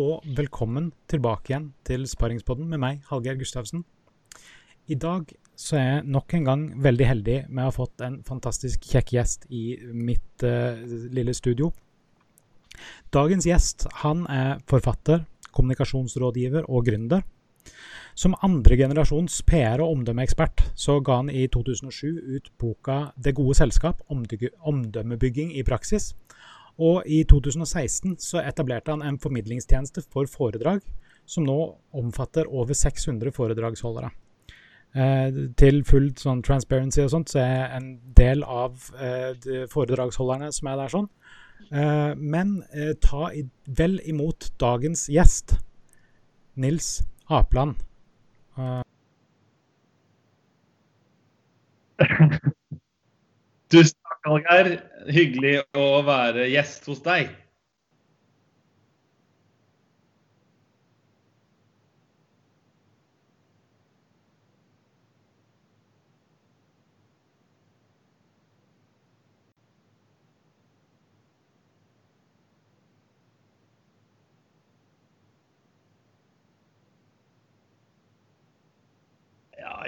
og velkommen tilbake igjen til Sparingspodden med meg, Hallgeir Gustavsen. I dag så er jeg nok en gang veldig heldig med å ha fått en fantastisk kjekk gjest i mitt uh, lille studio. Dagens gjest han er forfatter, kommunikasjonsrådgiver og gründer. Som andregenerasjons PR- og omdømmeekspert så ga han i 2007 ut boka 'Det gode selskap omdømmebygging i praksis', og i 2016 så etablerte han en formidlingstjeneste for foredrag, som nå omfatter over 600 foredragsholdere. Eh, til full sånn transparency og sånt, så er en del av eh, foredragsholderne som er der sånn. Eh, men eh, ta i, vel imot dagens gjest, Nils Apland. Tusen Hallgeir. Hyggelig å være gjest hos deg.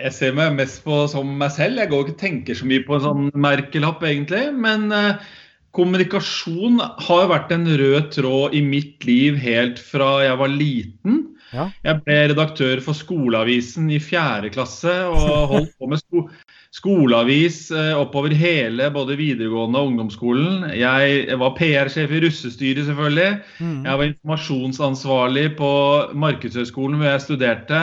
Jeg ser meg mest på som meg selv. Jeg går ikke og tenker så mye på en sånn merkelapp, egentlig. Men eh, kommunikasjon har jo vært en rød tråd i mitt liv helt fra jeg var liten. Ja. Jeg ble redaktør for Skoleavisen i fjerde klasse og holdt på med sko skoleavis eh, oppover hele både videregående og ungdomsskolen. Jeg, var PR-sjef i russestyret, selvfølgelig. Mm. Jeg var informasjonsansvarlig på Markedshøgskolen hvor jeg studerte.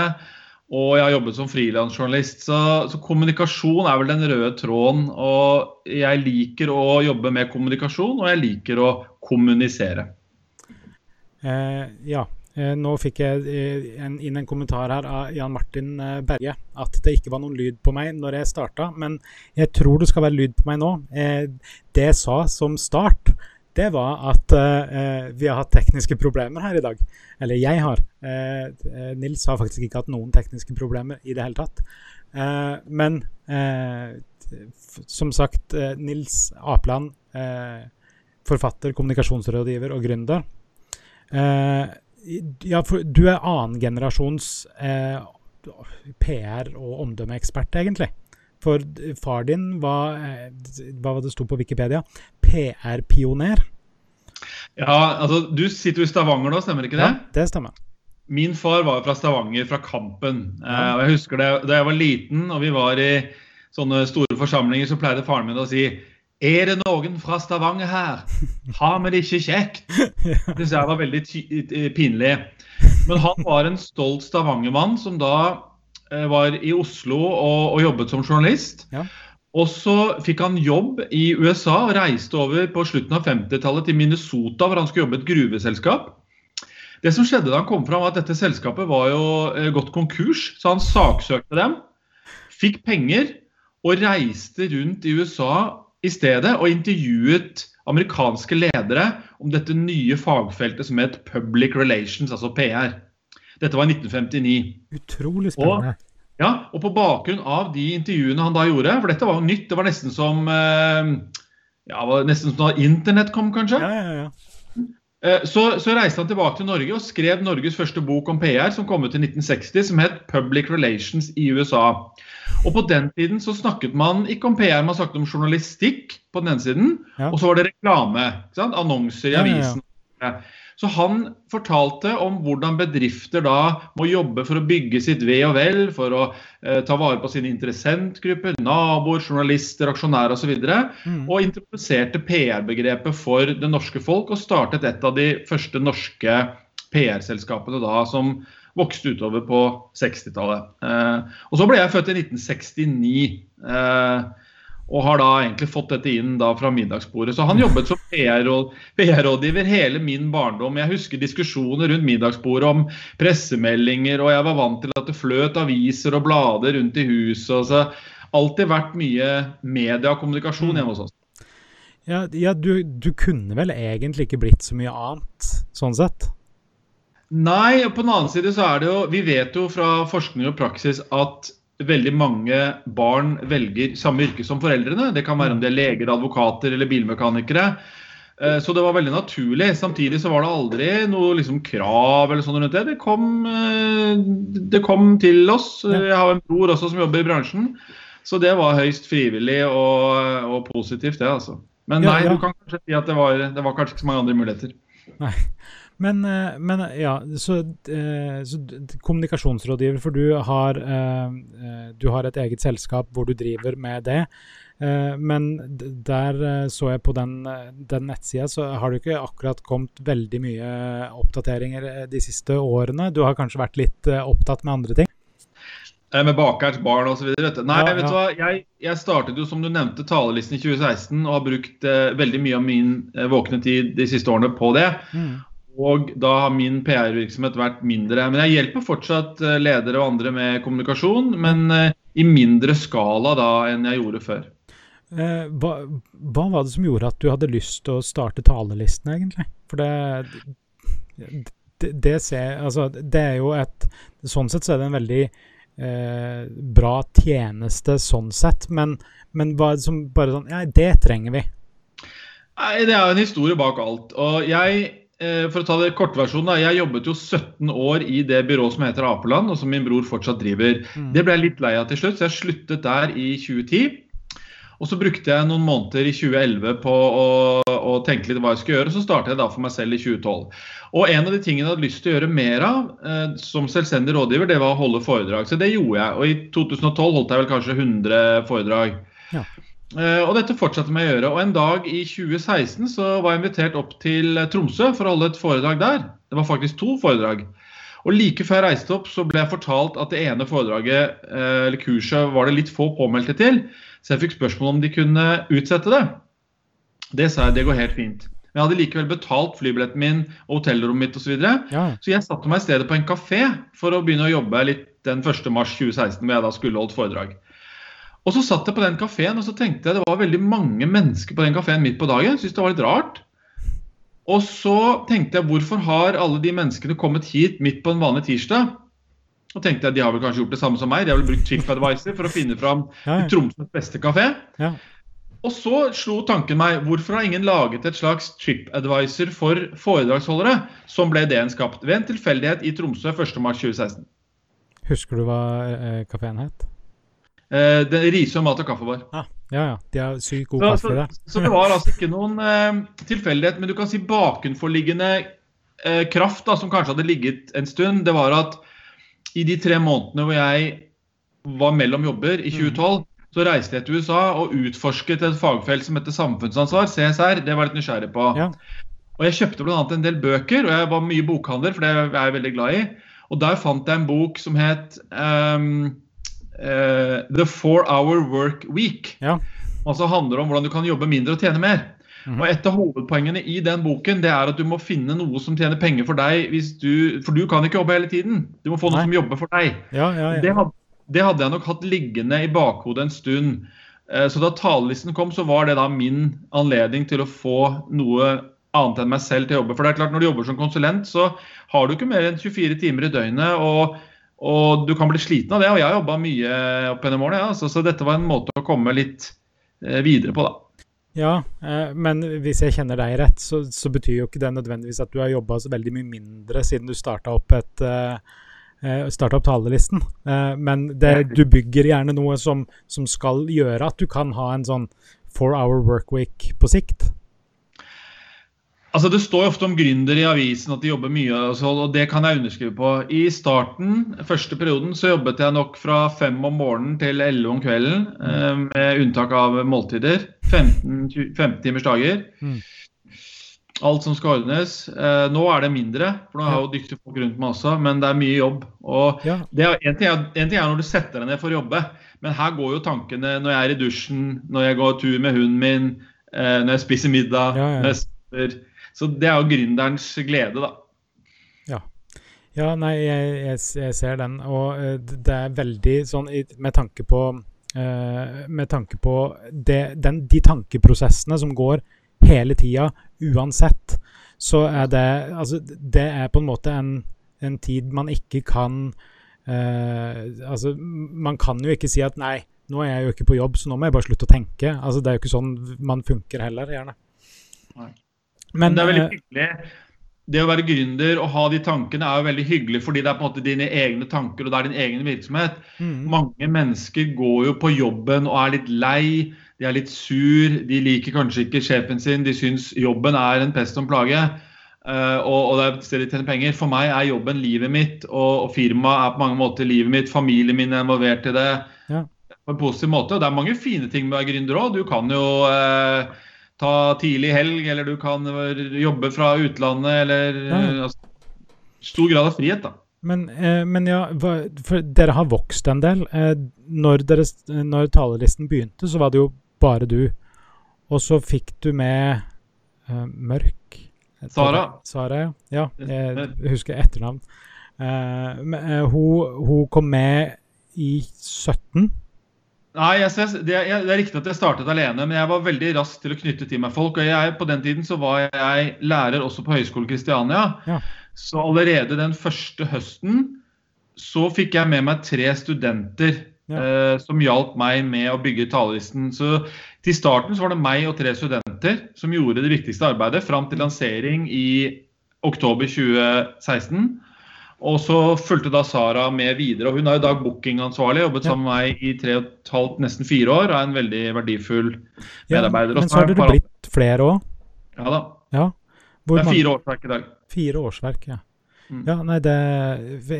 Og jeg har jobbet som frilansjournalist. Så, så, kommunikasjon er vel den røde tråden. Og jeg liker å jobbe med kommunikasjon, og jeg liker å kommunisere. Eh, ja. Eh, nå fikk jeg eh, inn en kommentar her av Jan Martin eh, Berge at det ikke var noen lyd på meg når jeg starta, men jeg tror det skal være lyd på meg nå. Det jeg sa som start, det var at uh, vi har hatt tekniske problemer her i dag. Eller jeg har. Uh, Nils har faktisk ikke hatt noen tekniske problemer i det hele tatt. Uh, men som sagt, Nils Apland, forfatter, kommunikasjonsrådgiver og gründer. ja, du er annengenerasjons PR- og omdømmeekspert, egentlig. For far din var, hva var det sto på Wikipedia, PR-pioner. Ja, altså du sitter jo i Stavanger nå, stemmer ikke det? Ja, det stemmer. Min far var fra Stavanger, fra Kampen. Ja. Eh, og jeg husker det, Da jeg var liten og vi var i sånne store forsamlinger, så pleide faren min å si er det noen fra Stavanger her? Har vi det ikke kjekt? Det jeg var veldig pinlig. Men han var en stolt Stavanger-mann som da eh, var i Oslo og, og jobbet som journalist. Ja. Og så fikk han jobb i USA og reiste over på slutten av 50-tallet til Minnesota, hvor han skulle jobbe i et gruveselskap. Det som skjedde da han kom fram, var at dette selskapet var jo eh, gått konkurs, så han saksøkte dem. Fikk penger og reiste rundt i USA i stedet og intervjuet amerikanske ledere om dette nye fagfeltet som het public relations, altså PR. Dette var i 1959. Utrolig spennende. Og ja, og på bakgrunn av de intervjuene han da gjorde, for dette var jo nytt, det var nesten som eh, ja, nesten som da internett kom, kanskje. Ja, ja, ja. Eh, så, så, reiste han tilbake til Norge og skrev Norges første bok om PR, som kom ut i 1960, som het 'Public Relations i USA'. Og På den tiden så snakket man ikke om PR, man snakket om journalistikk på den ene siden, ja. og så var det reklame. Annonser i avisen. Så han fortalte om hvordan bedrifter da må jobbe for å bygge sitt ve og vel, for å eh, ta vare på sine interessentgrupper, naboer, journalister, aksjonærer osv. Og, så mm. og introduserte PR-begrepet for det norske folk, og startet et av de første norske PR-selskapene da som vokste utover på 60-tallet. Eh, og så ble jeg født i 1969. Eh, og har da egentlig fått dette inn da fra middagsbordet. Så han jobbet som PR-rådgiver hele min barndom. Jeg husker diskusjoner rundt middagsbordet om pressemeldinger, og jeg var vant til at det fløt aviser og blader rundt i huset. Så alltid vært mye media og kommunikasjon hjemme hos oss. Ja, ja du, du, kunne vel egentlig ikke blitt så mye annet, sånn sett? Nei, og på den annen side så er det jo Vi vet jo fra forskning og praksis at veldig mange barn velger samme yrke som foreldrene. Det kan være om de er leger, advokater eller bilmekanikere. Eh, så det var veldig naturlig. Samtidig så var det aldri noe liksom krav eller sånn rundt det. Det kom, eh, det kom til oss. Jeg har en bror også som jobber i bransjen. Så det var høyst frivillig og, og positivt, det, altså. Men nei, du kan kanskje si at det var, det var kanskje ikke så mange andre muligheter. Men, eh, men ja, så, eh, så kommunikasjonsrådgiver, for du har, eh, eh, du har et eget selskap hvor du driver med det. Eh, Men der eh, så jeg på den, eh, den nettsida, så har det ikke akkurat kommet veldig mye oppdateringer eh, de siste årene. Du har kanskje vært litt eh, opptatt med andre ting? Eh, Med bakerts barn osv. Nei, Ja, vet du hva. Jeg, jeg startet jo, som du nevnte, talerlisten i 2016 og har brukt eh, veldig mye av min eh, våkne tid de siste årene på det. Og da har min PR-virksomhet vært mindre. Men jeg hjelper fortsatt eh, ledere og andre med kommunikasjon, men eh, i mindre skala da enn jeg gjorde før. Eh, hva, hva var det som gjorde at du hadde lyst til å starte talelisten, egentlig? For det det, det, ser, altså, det er jo et Sånn sett så er det en veldig eh, bra tjeneste, sånn sett. Men, men det som bare sånn Ja, det trenger vi. Nei, Det er jo en historie bak alt. Og jeg, for å ta det kortversjonen, jeg jobbet jo 17 år i det byrået som heter Apeland, og som min bror fortsatt driver. Mm. Det ble jeg litt lei av til slutt, så jeg sluttet der i 2010. Og så brukte jeg noen måneder i 2011 på å, å tenke litt hva jeg skulle gjøre. og Så startet jeg da for meg selv i 2012. Og en av de tingene jeg hadde lyst til å gjøre mer av eh, som selvstendig rådgiver, det var å holde foredrag. Så det gjorde jeg. Og i 2012 holdt jeg vel kanskje 100 foredrag. Ja. Eh, og dette fortsatte med å gjøre. Og en dag i 2016 så var jeg invitert opp til Tromsø for å holde et foredrag der. Det var faktisk to foredrag. Og like før jeg reiste opp, så ble jeg fortalt at det ene foredraget, eh, eller kurset, var det litt få påmeldte til. Så jeg fikk spørsmål om de kunne utsette det. Det sa jeg, det går helt fint. Men jeg hadde likevel betalt flybilletten min og hotellrommet mitt osv. Så, videre. Ja. så jeg satte meg i stedet på en kafé for å begynne å jobbe litt den 1. mars 2016, hvor jeg da skulle holdt foredrag. Og så satt jeg på den kafeen og så tenkte jeg det var veldig mange mennesker på den kafeen midt på dagen. Syns det var litt rart. Og så tenkte jeg hvorfor har alle de menneskene kommet hit midt på en vanlig tirsdag? Og tenkte jeg de har vel kanskje gjort det samme som meg. De har vel brukt TripAdvisor for å finne fram ja. Tromsøs beste kafé. Ja. Og så slo tanken meg hvorfor har ingen laget et slags TripAdvisor for foredragsholdere, som ble det en skapt ved en tilfeldighet i Tromsø 1.3.2016. Husker du hva eh, kafeen het? Eh, det Risør mat og kaffebar. Ah, ja, ja. De har sykt god Så, kaffe så, der. så det var altså ikke noen eh, tilfeldighet, men du kan si bakenforliggende eh, kraft da, som kanskje hadde ligget en stund. Det var at i de tre månedene hvor jeg var mellom jobber i 2012, så reiste jeg til USA og utforsket et fagfelt som heter samfunnsansvar, CSR. Det var jeg litt nysgjerrig på. Ja. Og jeg kjøpte bl.a. en del bøker, og jeg var mye bokhandler, for det er jeg veldig glad i. Og der fant jeg en bok som het ehm, eh, The Four Hour Work Week. Ja. Altså handler om hvordan du kan jobbe mindre og tjene mer. Mhm. Og Et av hovedpoengene i den boken det er at du må finne noe som tjener penger for deg. Du, for du kan ikke jobbe hele tiden. Du må få noe Nei. som jobber for deg. Ja, ja, ja. Det hadde, det hadde jeg nok hatt liggende i bakhodet en stund. Eh, Så da talerlisten kom, så var det da min anledning til å få noe annet enn meg selv til å jobbe. For det er klart, når du jobber som konsulent, så har du ikke mer enn 24 timer i døgnet. og og du kan bli sliten av det, og jeg har jobba mye opp gjennom årene. Ja, Så, så dette var en måte å komme litt eh, videre på, da. Ja, eh, men hvis jeg kjenner deg rett, så, så betyr jo ikke det nødvendigvis at du har jobba så veldig mye mindre siden du starta opp et eh, eh, opp talerlisten. Men det, du bygger gjerne noe som, som skal gjøre at du kan ha en sånn four hour workweek på sikt. Altså Det står jo ofte om gründere i avisen at de jobber mye, og, så, og det kan jeg underskrive på. I starten, første perioden, så jobbet jeg nok fra fem om morgenen til elleve om kvelden, Mm. med unntak av måltider. 15, 15 timers dager. Mm. Alt som skal ordnes. Eh, nå er det mindre, for nå har jeg jo dyktige folk rundt meg også, men det er mye jobb. Og Ja, det er, en, ting er, en ting er når du setter deg ned for å jobbe, men her går jo tankene når jeg er i dusjen, når jeg går tur med hunden min, eh, når jeg spiser middag, Ja, ja. når jeg spiser Så det er jo gründerens glede, da. ja nei, jeg, jeg, jeg ser den, og eh, det er veldig sånn med tanke på eh, Med tanke på det, den, de tankeprosessene som går hele tida, uansett, så er det Altså, det er på en måte en, en tid man ikke kan eh, Altså, man kan jo ikke si at nei, nå er jeg jo ikke på jobb, så nå må jeg bare slutte å tenke. Altså, det er jo ikke sånn man funker heller, gjerne. Men, det er veldig hyggelig. Det å være gründer og ha de tankene er jo veldig hyggelig fordi det er på en måte dine egne tanker og det er din egen virksomhet. Mm. Mange mennesker går jo på jobben og er litt lei, de er litt sur, de liker kanskje ikke sjefen sin, de syns jobben er en pest og en plage. Uh, og, og, det er et sted de tjener penger. For meg er jobben livet mitt, og, og firmaet er på mange måter livet mitt. Familien min er involvert i det ja. på en positiv måte. Og det er mange fine ting med å være gründer òg. Du kan jo uh, ta tidlig helg, eller du kan jobbe fra utlandet, eller ja. uh, altså, Stor grad av frihet, da. Men, men, ja, for dere har vokst en del. Når, deres, når talerlisten begynte, så var det jo bare du. Og så fikk du med Mørk Sara. Sara, ja. ja. Jeg husker etternavn. Uh, hun, hun, kom med i 17. Nei, jeg, det, er, det, er riktig at jeg startet alene, men jeg var veldig rask til å knytte til meg folk. og jeg, På den tiden så var jeg lærer også på Høgskolen Kristiania. Ja. Så allerede den første høsten så fikk jeg med meg tre studenter ja. eh, som hjalp meg med å bygge talerlisten. Så til starten så var det meg og tre studenter som gjorde det viktigste arbeidet fram til lansering i oktober 2016. Og så fulgte da Sara med videre. og Hun er jo da bookingansvarlig. Jobbet sammen med meg i tre og et halvt, nesten fire år. Er en veldig verdifull medarbeider. Ja, men så har dere blitt flere òg? Ja da. Ja. det er fire årsverk i dag. Fire årsverk, ja. Mm. Ja, nei, det,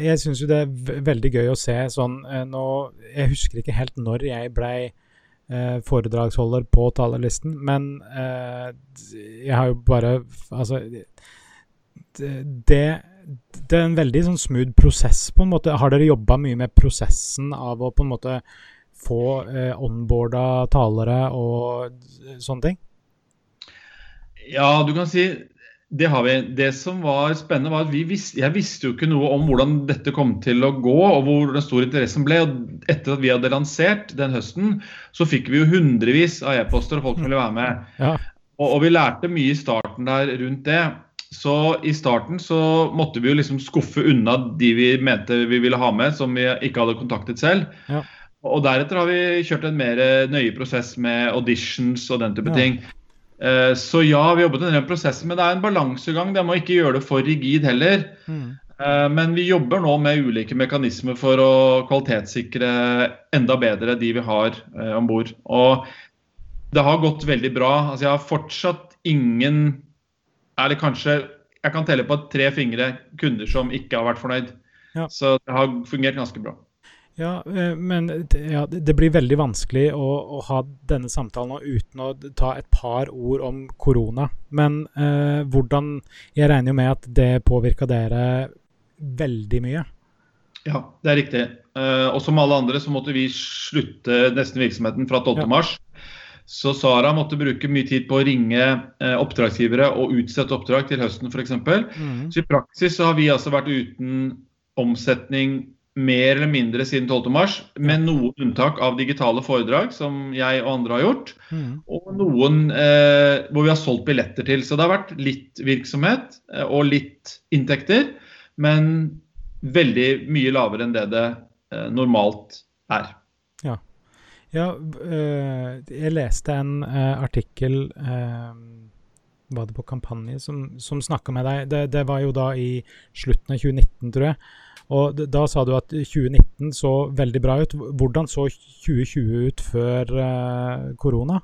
Jeg syns jo det er veldig gøy å se sånn eh, nå, Jeg husker ikke helt når jeg blei eh, foredragsholder på talerlisten, men eh, jeg har jo bare Altså det, det er en veldig sånn smooth prosess, på en måte. Har dere jobba mye med prosessen av å på en måte få eh, onboarda talere og sånne ting? Ja, du kan si det har vi. Det som var spennende, var at visste, jeg visste jo ikke noe om hvordan dette kom til å gå, og hvor den store interessen ble. og Etter at vi hadde lansert den høsten, så fikk vi jo hundrevis av e-poster og folk som ville være med. Ja. Og, og, vi lærte mye i starten der rundt det. Så i starten så måtte vi jo liksom skuffe unna de vi mente vi ville ha med, som vi ikke hadde kontaktet selv. Ja. Og deretter har vi kjørt en mer nøye prosess med auditions og den type ja. ting. Eh, så ja, vi jobbet med den prosessen, men det er en balansegang. Det må ikke gjøre det for rigid heller. Mm. Eh, men vi jobber nå med ulike mekanismer for å kvalitetssikre enda bedre de vi har eh, om bord. Og det har gått veldig bra. Altså, jeg har fortsatt ingen Eller kanskje jeg kan telle på tre fingre kunder som ikke har vært fornøyd. Ja. Så det har fungert ganske bra. Ja, eh, men ja, det blir veldig vanskelig å, å, ha denne samtalen uten å ta et par ord om korona. Men eh, hvordan Jeg regner jo med at det påvirka dere veldig mye? Ja, det er riktig. Eh, og som alle andre så måtte vi slutte nesten virksomheten fra 12. Ja. mars. Så Sara måtte bruke mye tid på å ringe eh, oppdragsgivere og utsette oppdrag til høsten f.eks. Mm. Så i praksis så har vi altså vært uten omsetning mer eller mindre siden 12.3, med noen unntak av digitale foredrag, som jeg og andre har gjort. Mm. Og noen eh, hvor vi har solgt billetter til. Så det har vært litt virksomhet eh, og litt inntekter, men veldig mye lavere enn det det eh, normalt er. Ja. øh, jeg leste en øh, artikkel øh, var det på kampanje som, som snakka med deg. Det, det var jo da i slutten av 2019, tror jeg og Da sa du at 2019 så veldig bra ut. Hvordan så 2020 ut før korona?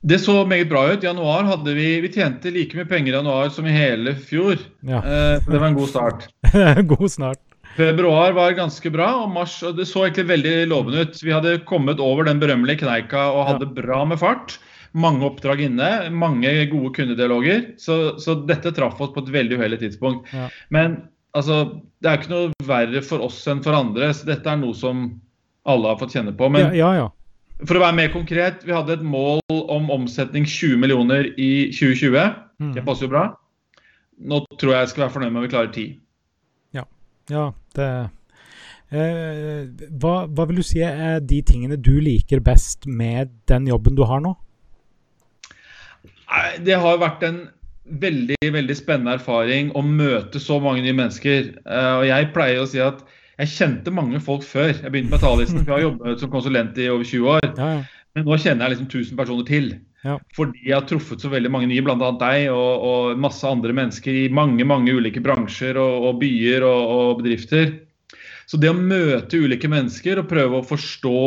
Det så meget bra ut. Januar hadde vi Vi tjente like mye penger i januar som i hele fjor. Ja. Det var en god start. god start. Februar var ganske bra, og mars og det så egentlig veldig lovende ut. Vi hadde kommet over den berømmelige kneika og hadde ja. bra med fart. Mange oppdrag inne, mange gode kundedialoger. Så, så dette traff oss på et veldig uheldig tidspunkt. Ja. Men altså, det er ikke noe verre for oss enn for andre. så Dette er noe som alle har fått kjenne på. Men ja, ja, ja. for å være mer konkret, vi hadde et mål om omsetning 20 millioner i 2020. Mm. Det passer jo bra. Nå tror jeg jeg skal være fornøyd med om vi klarer 10. Ja, det eh, hva, hva vil du si er de tingene du liker best med den jobben du har nå? Det har vært en veldig veldig spennende erfaring å møte så mange nye mennesker. Uh, og Jeg pleier å si at jeg kjente mange folk før jeg begynte med talerlisten. For jeg har jobbet som konsulent i over 20 år. Men nå kjenner jeg liksom 1000 personer til. Ja. Fordi jeg har truffet så veldig mange nye, bl.a. deg og, og masse andre mennesker i mange mange ulike bransjer og, og byer og, og bedrifter. Så det å møte ulike mennesker og prøve å forstå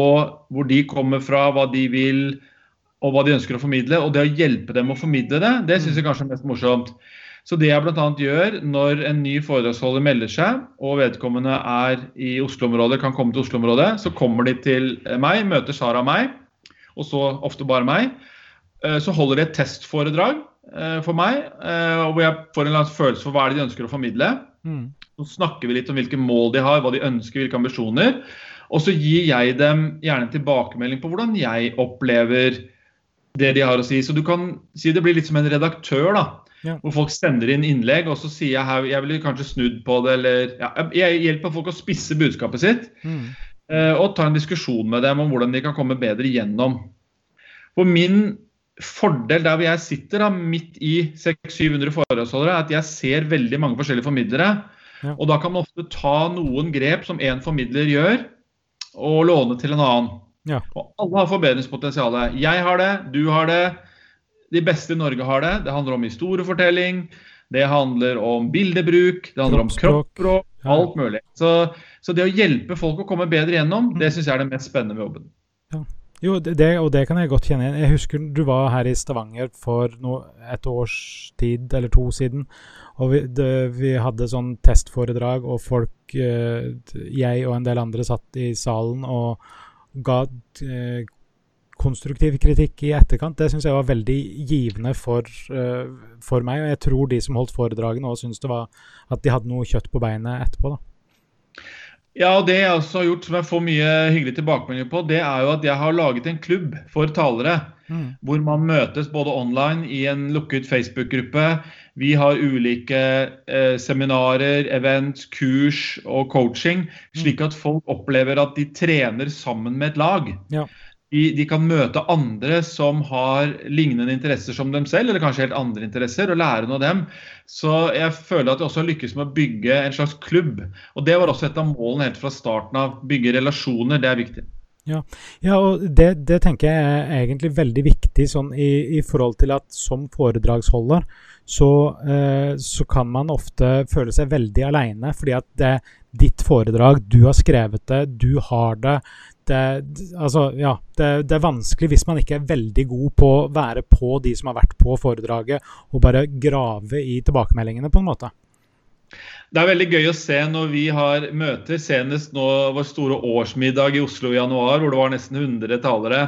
hvor de kommer fra, hva de vil og hva de ønsker å formidle, og det å hjelpe dem å formidle det, det syns jeg kanskje er mest morsomt. Så det jeg bl.a. gjør når en ny foredragsholder melder seg, og vedkommende er i Oslo-området, kan komme til Oslo-området, så kommer de til meg, møter Sara og meg, og så ofte bare meg. Eh, Så holder de et testforedrag eh, for meg, eh, hvor jeg får en følelse for hva er det de ønsker å formidle. Mm. Så snakker vi litt om hvilke mål de har, hva de ønsker, hvilke ambisjoner. Og så gir jeg dem gjerne en tilbakemelding på hvordan jeg opplever det de har å si. Så du kan si det blir litt som en redaktør, da. Ja. Hvor folk sender inn innlegg, og så sier jeg her, jeg ville kanskje snudd på det, eller ja, Jeg hjelper folk å spisse budskapet sitt, Mm. og ta en diskusjon med dem om hvordan de kan komme bedre gjennom. For min fordel der hvor jeg sitter, da, midt i 600-700 foredragsholdere, er at jeg ser veldig mange forskjellige formidlere. Ja. Og da kan man ofte ta noen grep som én formidler gjør, og låne til en annen. Ja. Og alle har forbedringspotensial. Jeg har det, du har det, de beste i Norge har det. Det handler om historiefortelling, det handler om bildebruk, det handler om Kroppsspråk. alt mulig. Så, så det å hjelpe folk å komme bedre gjennom, det syns jeg er det mest spennende med jobben. Jo, det, og det kan jeg godt kjenne igjen. Jeg husker du var her i Stavanger for no, et års tid eller to siden. Og vi, det, vi hadde sånn testforedrag, og folk eh, Jeg og en del andre satt i salen og ga eh, konstruktiv kritikk i etterkant. Det syns jeg var veldig givende for, eh, for meg. Og jeg tror de som holdt foredragene òg syntes det var at de hadde noe kjøtt på beinet etterpå. da. Ja, og det jeg også har gjort, som jeg får mye hyggelig tilbakemeldinger på, det er jo at jeg har laget en klubb for talere. Mm. Hvor man møtes både online i en lukket Facebook-gruppe. Vi har ulike eh, seminarer, events, kurs og coaching, slik at folk opplever at de trener sammen med et lag. Ja. De, de kan møte andre som har lignende interesser som dem selv, eller kanskje helt andre interesser, og lære noe av dem. Så jeg føler at jeg også har lykkes med å bygge en slags klubb. Og det var også et av målene helt fra starten av. Bygge relasjoner, det er viktig. Ja, og det, det tenker jeg er egentlig veldig viktig sånn i, i forhold til at som foredragsholder så, eh, så kan man ofte føle seg veldig alene, fordi at det ditt foredrag, du har skrevet det, du har det. Det altså, ja, det, det er vanskelig hvis man ikke er veldig god på å være på de som har vært på foredraget, og bare grave i tilbakemeldingene, på en måte. Det er veldig gøy å se når vi har møter, senest nå vår store årsmiddag i Oslo i januar, hvor det var nesten 100 talere.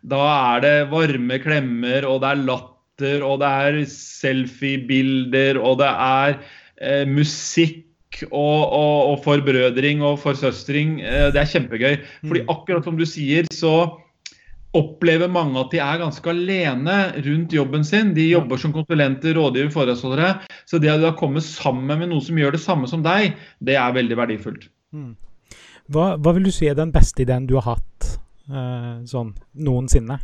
Da er det varme klemmer, og det er latter, og det er selfiebilder, og det er eh, musikk. Og, og, og forbrødring og forsøstring. Eh, det er kjempegøy. Fordi akkurat som du sier, så opplever mange at de er ganske alene rundt jobben sin. De jobber som konsulenter, rådgiver, foredragsholdere. Så det å komme sammen med noen som gjør det samme som deg, det er veldig verdifullt. Mm. Hva, hva vil du si er den beste ideen du har hatt eh, sånn noensinne?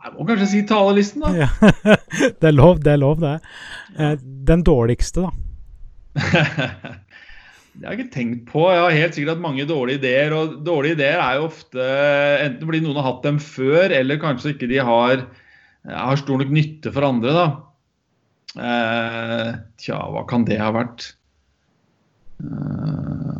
Jeg må kanskje si talerlisten, da. Ja. det er lov, det er lov, det. Eh, den dårligste, da? Det har jeg ikke tenkt på. Jeg har helt sikkert hatt mange dårlige ideer. Og dårlige ideer er jo ofte enten fordi noen har hatt dem før, eller kanskje ikke de har, har stor nok nytte for andre, da. Eh, tja, hva kan det ha vært?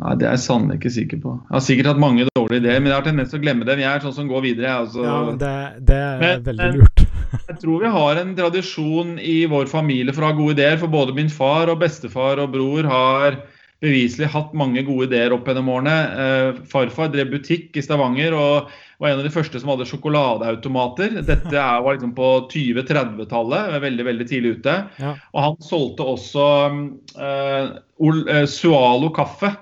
Nei, Det er jeg sannelig ikke sikker på. Jeg har sikkert hatt mange dårlige ideer, men jeg har tendens til å glemme dem. Jeg er sånn som går videre. Altså. Ja, det, det er Men- veldig lurt. Jeg tror vi har en tradisjon i vår familie for å ha gode ideer. For både min far og bestefar og bror har beviselig hatt mange gode ideer opp gjennom årene. Eh, farfar drev butikk i Stavanger og var en av de første som hadde sjokoladeautomater. Dette er, var liksom på 20-30-tallet, veldig veldig tidlig ute. Ja. Og han solgte også eh, eh, Sualo kaffe.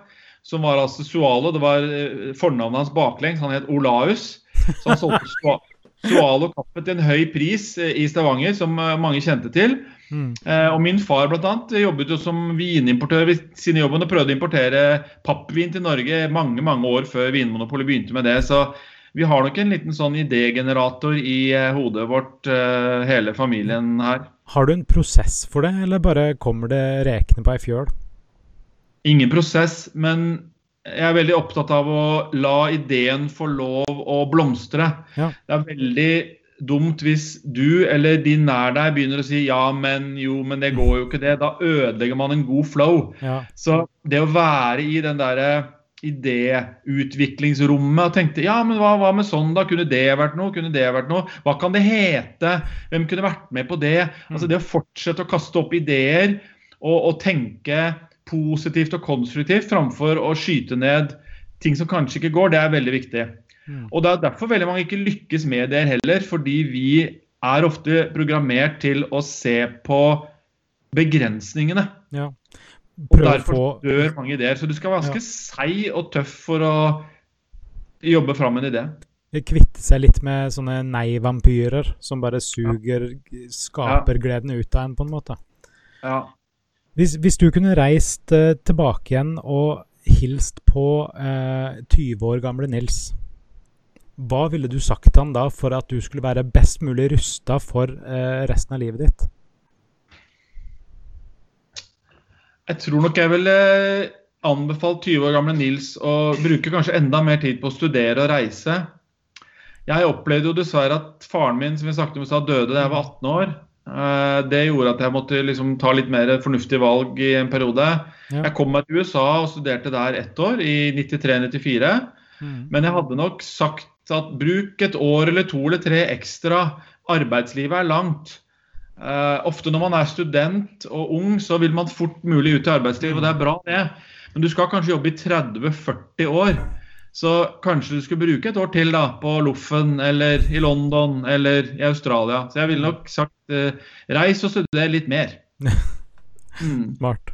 Som var altså Sualo, det var eh, fornavnet hans baklengs. Han het Olaus. Så han solgte Sua- Sualo kaffe til en høy pris eh, i Stavanger, som eh, mange kjente til. Mm. Eh, og min far blant annet, jobbet jo som vinimportør ved av jobben og prøvde å importere pappvin til Norge mange mange år før Vinmonopolet begynte med det. Så vi har nok en liten sånn idégenerator i hodet vårt, hele familien her. Har du en prosess for det, eller bare kommer det rekende på ei fjøl? Ingen prosess, men jeg er veldig opptatt av å la ideen få lov å blomstre. Ja. Det er veldig dumt hvis du eller de nær deg begynner å si ja, men jo, men det går jo ikke det. Da ødelegger man en god flow. Ja. Så det å være i den derre idéutviklingsrommet og tenkte ja, men hva, hva med sånn da? Kunne det vært noe? Kunne det vært noe? Hva kan det hete? Hvem kunne vært med på det? Altså Det å fortsette å kaste opp ideer og, og tenke positivt og konstruktivt framfor å skyte ned ting som kanskje ikke går, det er veldig viktig. Mm. Og det er derfor veldig mange ikke lykkes med det heller, fordi vi er ofte programmert til å se på begrensningene. ja. Og derfor dør mange ideer. Så du skal være ganske seig og tøff for å jobbe fram en idé. kvitte seg litt med sånne nei-vampyrer som bare suger skapergleden ut av en, på en måte. Ja. Hvis, hvis du kunne reist uh, tilbake igjen og hilst på uh, 20 år gamle Nils, hva ville du sagt til han da for at du skulle være best mulig rusta for uh, resten av livet ditt? Jeg tror nok jeg ville anbefalt 20 år gamle Nils å bruke kanskje enda mer tid på å studere og reise. Jeg opplevde jo dessverre at faren min som vi snakket om døde da jeg var 18 år. Eh, Det gjorde at jeg måtte liksom ta litt mer fornuftige valg i en periode. Ja. Jeg kom meg til USA og studerte der ett år, i 93-94. Mm. Men jeg hadde nok sagt at bruk et år eller to eller tre ekstra. Arbeidslivet er langt. Uh, ofte når man er student og ung, så vil man fort mulig ut i arbeidslivet, og det er bra det. Men du skal kanskje jobbe i 30-40 år. Så kanskje du skulle bruke et år til da, på Loffen eller i London eller i Australia. Så jeg ville nok sagt eh, reis og studer litt mer. Mm. Smart.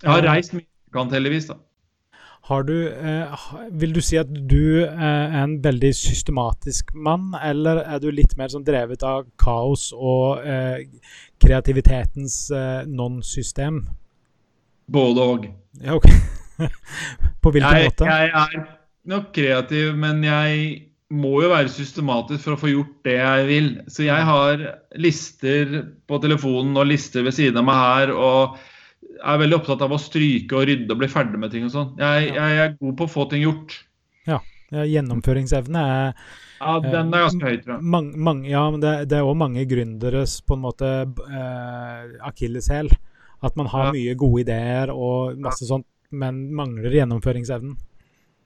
Jeg har reist mye, kant heldigvis. da. Har du, eh, vil du si at du eh, er en veldig systematisk mann, eller er du litt mer sånn drevet av kaos og eh, kreativitetens eh, non-system? Både og. Ja, okay. På hvilken Jeg, måte? jeg er nok kreativ, men jeg må jo være systematisk for å få gjort det jeg vil. Så jeg har lister på telefonen og lister ved siden av meg her. og er veldig opptatt av å stryke og rydde og bli ferdig med ting og sånn. Jeg, jeg er god på å få ting gjort. Ja, gjennomføringsevne er Ja, Den er ganske høy, tror jeg. mang, mang, Ja, men det, det er òg mange gründeres på en måte eh, akilleshæl. At man har Ja. mye gode ideer og masse sånt, men mangler gjennomføringsevnen.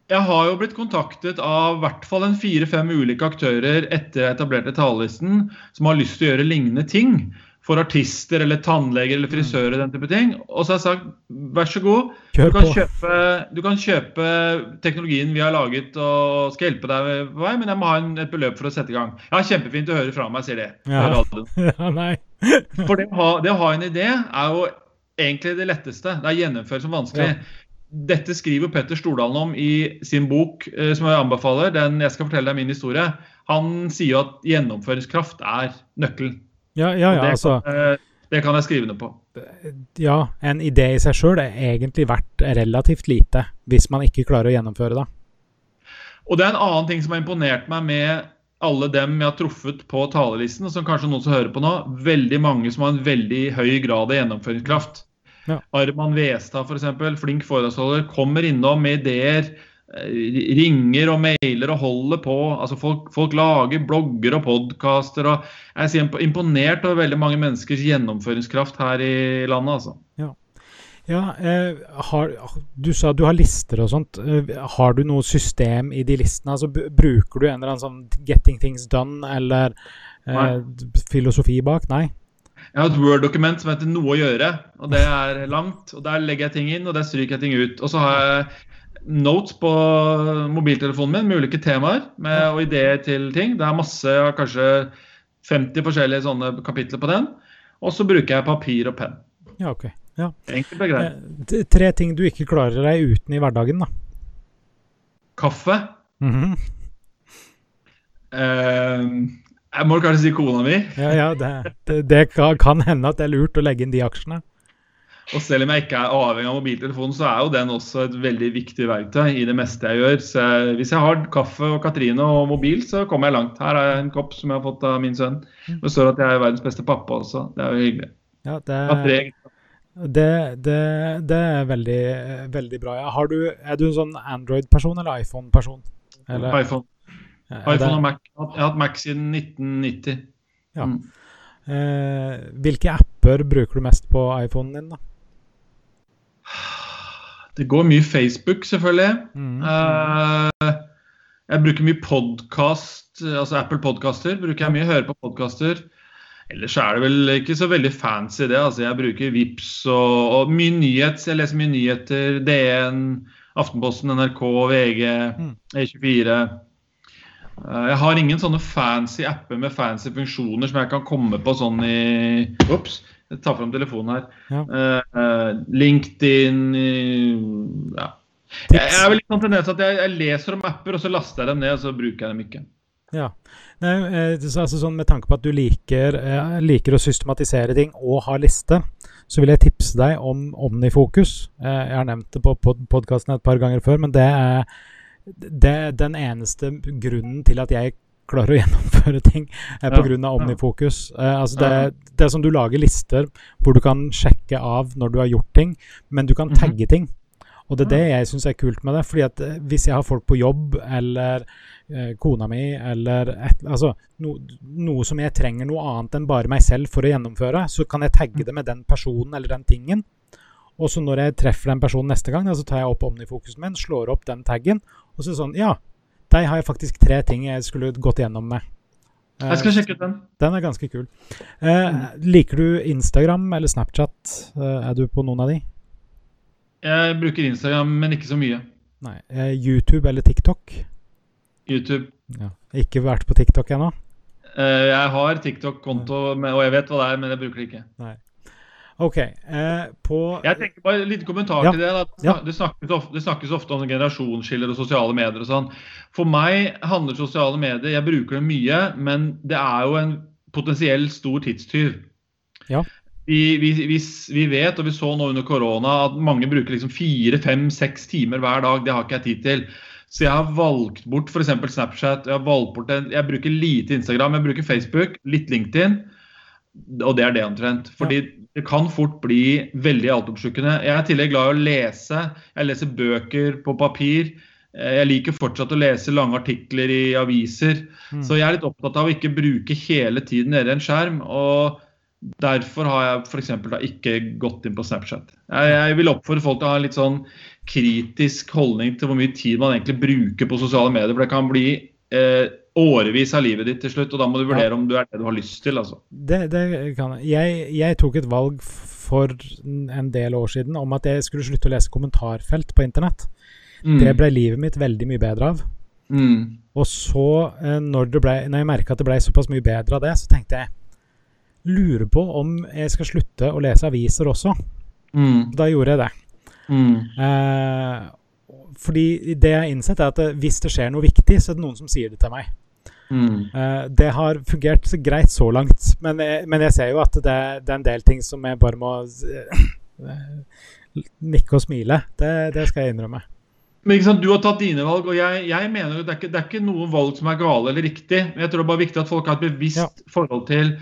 Jeg har jo blitt kontaktet av i hvert fall en fire-fem ulike aktører etter jeg etablerte talerlisten, som har lyst til å gjøre lignende ting for artister eller tannleger eller frisører. den type ting. Og så har jeg sagt vær så god, du kan, kjøpe, du kan kjøpe teknologien vi har laget og skal hjelpe deg på vei, men jeg må ha en, et beløp for å sette i gang. Ja, Kjempefint å høre fra meg, sier de. Ja. ja, nei. For det å, ha, det å ha en idé er jo egentlig det letteste. Det er gjennomført som vanskelig. Dette skriver Petter Stordalen om i sin bok, eh, som jeg anbefaler. den Jeg skal fortelle deg min historie. Han sier at gjennomføringskraft er nøkkelen. Ja, ja, ja, det, altså. eh, det kan jeg skrive ned på. Ja, en idé i seg sjøl er egentlig verdt relativt lite, hvis man ikke klarer å gjennomføre det. Og det er en annen ting som har imponert meg med alle dem jeg har truffet på talerlisten, og som kanskje noen som hører på nå, veldig mange som har en veldig høy grad av gjennomføringskraft. Ja. Arman Westad f.eks., flink foredragsholder, kommer innom med ideer, eh, ringer og mailer og holder på. Altså folk, folk lager blogger og podkaster. Jeg er imponert over veldig mange menneskers gjennomføringskraft her i landet. altså. Ja, eh, har, Du sa du har lister og sånt. Eh, har du noe system i de listene? Altså, bruker du en eller annen sånn 'getting things done' eller eh, filosofi bak? Nei? Jeg har et Word-dokument som heter 'Noe å gjøre'. og Det er langt. og Der legger jeg ting inn, og der stryker jeg ting ut. Og så har jeg notes på mobiltelefonen min med ulike temaer med, og ideer til ting. Det er masse, jeg har kanskje 50 forskjellige sånne kapitler på den. Og så bruker jeg papir og penn. Ja, ok. Ja. Enkelt og greit. Eh, tre ting du ikke klarer deg uten i hverdagen, da. Kaffe. Mhm. Eh, jeg må kanskje si kona mi. Ja, ja, det, det, det kan- hende at det er lurt å legge inn de aksjene. Og selv om jeg ikke er avhengig av mobiltelefonen, så er jo den også et veldig viktig verktøy i det meste jeg gjør. Så hvis jeg har kaffe og Katrine og mobil, så kommer jeg langt. Her er en kopp som jeg har fått av min sønn. Det står at jeg er verdens beste pappa også. Det er jo hyggelig. Ja, det Det, det, det er veldig, veldig bra. Har du, er du en sånn Android-person eller iPhone-person? Eller- iPhone. Det- iPhone og Mac. Jeg har- hatt Mac siden 1990. Ja. Mm. Eh, hvilke apper bruker du mest på iPhonen din, da? Det går mye Facebook, selvfølgelig. Mm. Eh, jeg bruker mye podkast, altså Apple Podkaster. bruker jeg mye, Hører på podkaster. Ellers er det vel ikke så veldig fancy det. altså Jeg bruker Vips og, og mye nyhets. Jeg leser mye nyheter. DN, Aftenposten, NRK, VG, Mm. E24. Eh, Jeg har ingen sånne fancy apper med fancy funksjoner som jeg kan komme på sånn i Ops, jeg tar fram telefonen her. Ja. Eh, eh, LinkedIn uh, Ja. Jeg, jeg er vel litt sånn tendens at jeg, jeg leser om apper, og så laster jeg dem ned, og så bruker jeg dem ikke. Ja. Nei, eh, så altså sånn Med tanke på at du liker, eh, liker å systematisere ting og ha liste, så vil jeg tipse deg om Omnifokus. Eh, jeg har nevnt det på pod podkasten et par ganger før, men det er, det den eneste grunnen til at jeg klarer å gjennomføre ting, er på Ja, av ja. Eh, altså det, det er som du lager lister hvor du kan sjekke av når du har gjort ting, men du kan Mhm. tagge ting. Og det er det jeg syns er kult med det. fordi at eh, hvis jeg har folk på jobb, eller eh, kona mi, eller et, altså, no, noe som jeg trenger noe annet enn bare meg selv for å gjennomføre, så kan jeg tagge det med den personen eller den tingen. Og så når jeg treffer den personen neste gang, så tar jeg opp omnifokusen min, slår opp den taggen, og så er det sånn Ja, der har jeg faktisk tre ting jeg skulle gått gjennom med. Eh, Jeg skal sjekke ut den. Den er ganske kul. Eh, liker du Instagram eller Snapchat? Eh, er du på noen av de? Jeg bruker Instagram, men ikke så mye. Nei. Eh, YouTube eller TikTok? YouTube. Ja. Ikke vært på TikTok ennå? Eh, jeg har TikTok-konto, og jeg vet hva det er, men jeg bruker det ikke. OK. Eh, på Jeg tenker bare en liten kommentar Ja. til det. Ja. Det, snakkes ofte, det snakkes ofte om generasjonsskiller og sosiale medier og sånn. For meg handler sosiale medier Jeg bruker det mye, men det er jo en potensiell stor tidstyv. Ja. Vi, vi, vi, vi vet, og vi så nå under korona, at mange bruker liksom fire, fem, seks timer hver dag. Det har ikke jeg tid til. Så jeg har valgt bort f.eks. Snapchat. Jeg har valgt bort en, jeg bruker lite Instagram, jeg bruker Facebook, litt LinkedIn. Og det er det omtrent. Fordi det kan fort bli veldig altoppslukende. Jeg er i tillegg glad i å lese. Jeg leser bøker på papir. Eh, Jeg liker fortsatt å lese lange artikler i aviser. Mm. Så jeg er litt opptatt av å ikke bruke hele tiden nede i en skjerm. og Derfor har jeg eksempel ikke gått inn på Snapchat. Jeg, jeg vil oppfordre folk til å ha en litt sånn kritisk holdning til hvor mye tid man egentlig bruker på sosiale medier. For det kan bli eh, årevis av livet ditt til slutt, og da må du vurdere om du er det du har lyst til. altså. Det, det kan jeg. Jeg tok et valg for en del år siden om at jeg skulle slutte å lese kommentarfelt på internett. Mm. Det ble livet mitt veldig mye bedre av. Mm. Og så, eh, når, det ble, når jeg merka at det ble såpass mye bedre av det, så tenkte jeg Lurer på om jeg skal slutte å lese aviser også. Mm. Da gjorde jeg det. Mm. Eh, fordi det jeg har innsett, er at hvis det skjer noe viktig, så er det noen som sier det til meg. Mm. Eh, det har fungert så greit så langt, men jeg, men jeg ser jo at det, det er en del ting som jeg bare må eh, nikke og smile. Det, det skal jeg innrømme. Men ikke sant, Du har tatt dine valg, og jeg, jeg mener jo det er, ikke, det er ikke noen valg som er gale eller riktig. Men jeg tror det er bare viktig at folk har et bevisst Ja. forhold til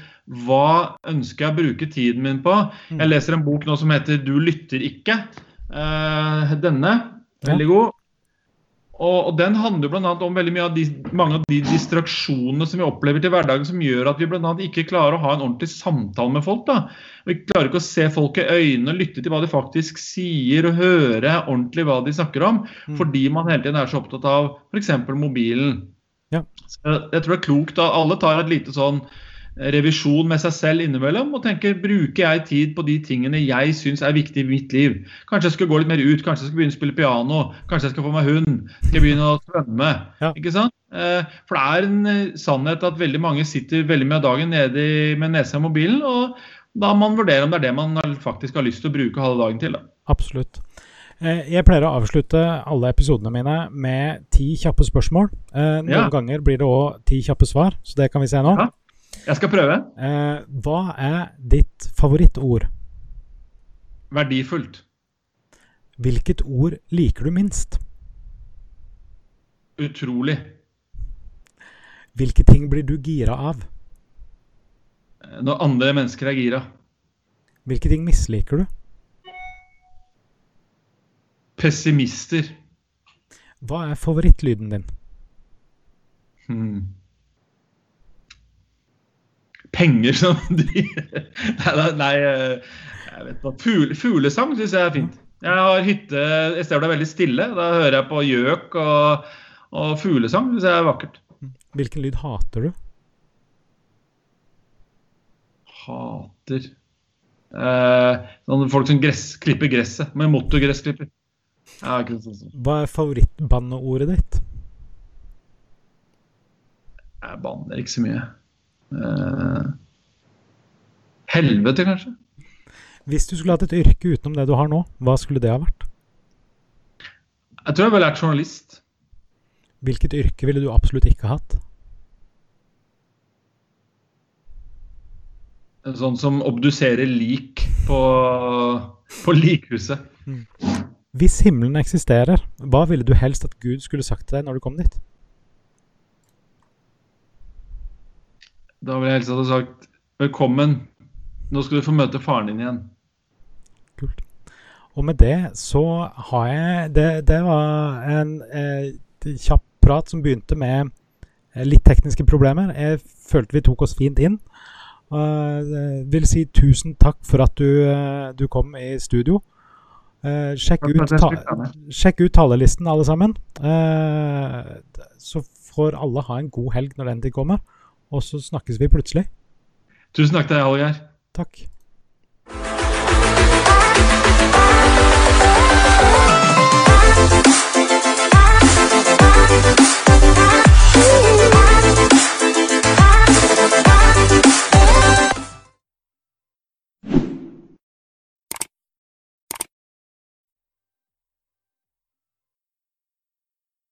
hva ønsker jeg å bruke tiden min på. Mm. Jeg leser en bok nå som heter 'Du lytter ikke'. Uh, denne. Ja. Veldig god. Og, og den handler bl.a. om veldig mye av de, mange av de distraksjonene som vi opplever til hverdagen, som gjør at vi annet ikke klarer å ha en ordentlig samtale med folk. da. Vi klarer ikke å se folk i øynene, lytte til hva de faktisk sier, og høre ordentlig hva de snakker om. Mm. Fordi man hele tiden er så opptatt av f.eks. mobilen. Ja. Så jeg tror det er klokt at alle tar et lite sånn revisjon med seg selv innimellom og tenker bruker jeg tid på de tingene jeg syns er viktige i mitt liv. Kanskje jeg skal gå litt mer ut, kanskje jeg skal begynne å spille piano, kanskje jeg skal få meg hund, skal jeg begynne å svømme. Ja. ikke sant? Eh, For det er en eh, sannhet at veldig mange sitter veldig mye av dagen nede med nesa i mobilen, og da må man vurdere om det er det man faktisk har lyst til å bruke halve dagen til. da. Absolutt. Eh, Jeg pleier å avslutte alle episodene mine med ti kjappe spørsmål. Noen Ja. ganger blir det òg ti kjappe svar, så det kan vi se nå. Ja. Jeg skal prøve. Eh, Hva er ditt favorittord? Verdifullt. Hvilket ord liker du minst? Utrolig. Hvilke ting blir du gira av? Eh, Når andre mennesker er gira. Hvilke ting misliker du? pessimister. Hva er favorittlyden din? Hmm. Penger som de Nei, nei, eh, jeg vet ikke. Fugle, fuglesang syns jeg er fint. Jeg har hytte et sted hvor det er veldig stille. Da hører jeg på gjøk og, og fuglesang. Syns jeg er vakkert. Hvilken lyd hater du? Hater eh, Sånn folk som gress, klipper gresset med motorgressklipper. Ja. Hva er favorittbanneordet ditt? Jeg banner ikke så mye. Eh, helvete, kanskje? Hvis du skulle hatt et yrke utenom det du har nå, hva skulle det ha vært? Jeg tror jeg ville vært journalist. Hvilket yrke ville du absolutt ikke hatt? Sånn som obduserer lik på, på likhuset. Hvis himmelen eksisterer, hva ville du helst at Gud skulle sagt til deg når du kom dit? Da ville jeg helst hadde sagt velkommen. Nå skal du få møte faren din igjen. Kult. Og med det så har jeg Det, det var en eh, kjapp prat som begynte med eh, litt tekniske problemer. Jeg følte vi tok oss fint inn. Uh, vil si tusen takk for at du, uh, du kom i studio. Uh, sjekk, ut ta sjekk ut talerlisten, alle sammen. Uh, så får alle ha en god helg når den tid kommer. Og så snakkes vi plutselig. Tusen takk til deg, Hallgeir. Takk.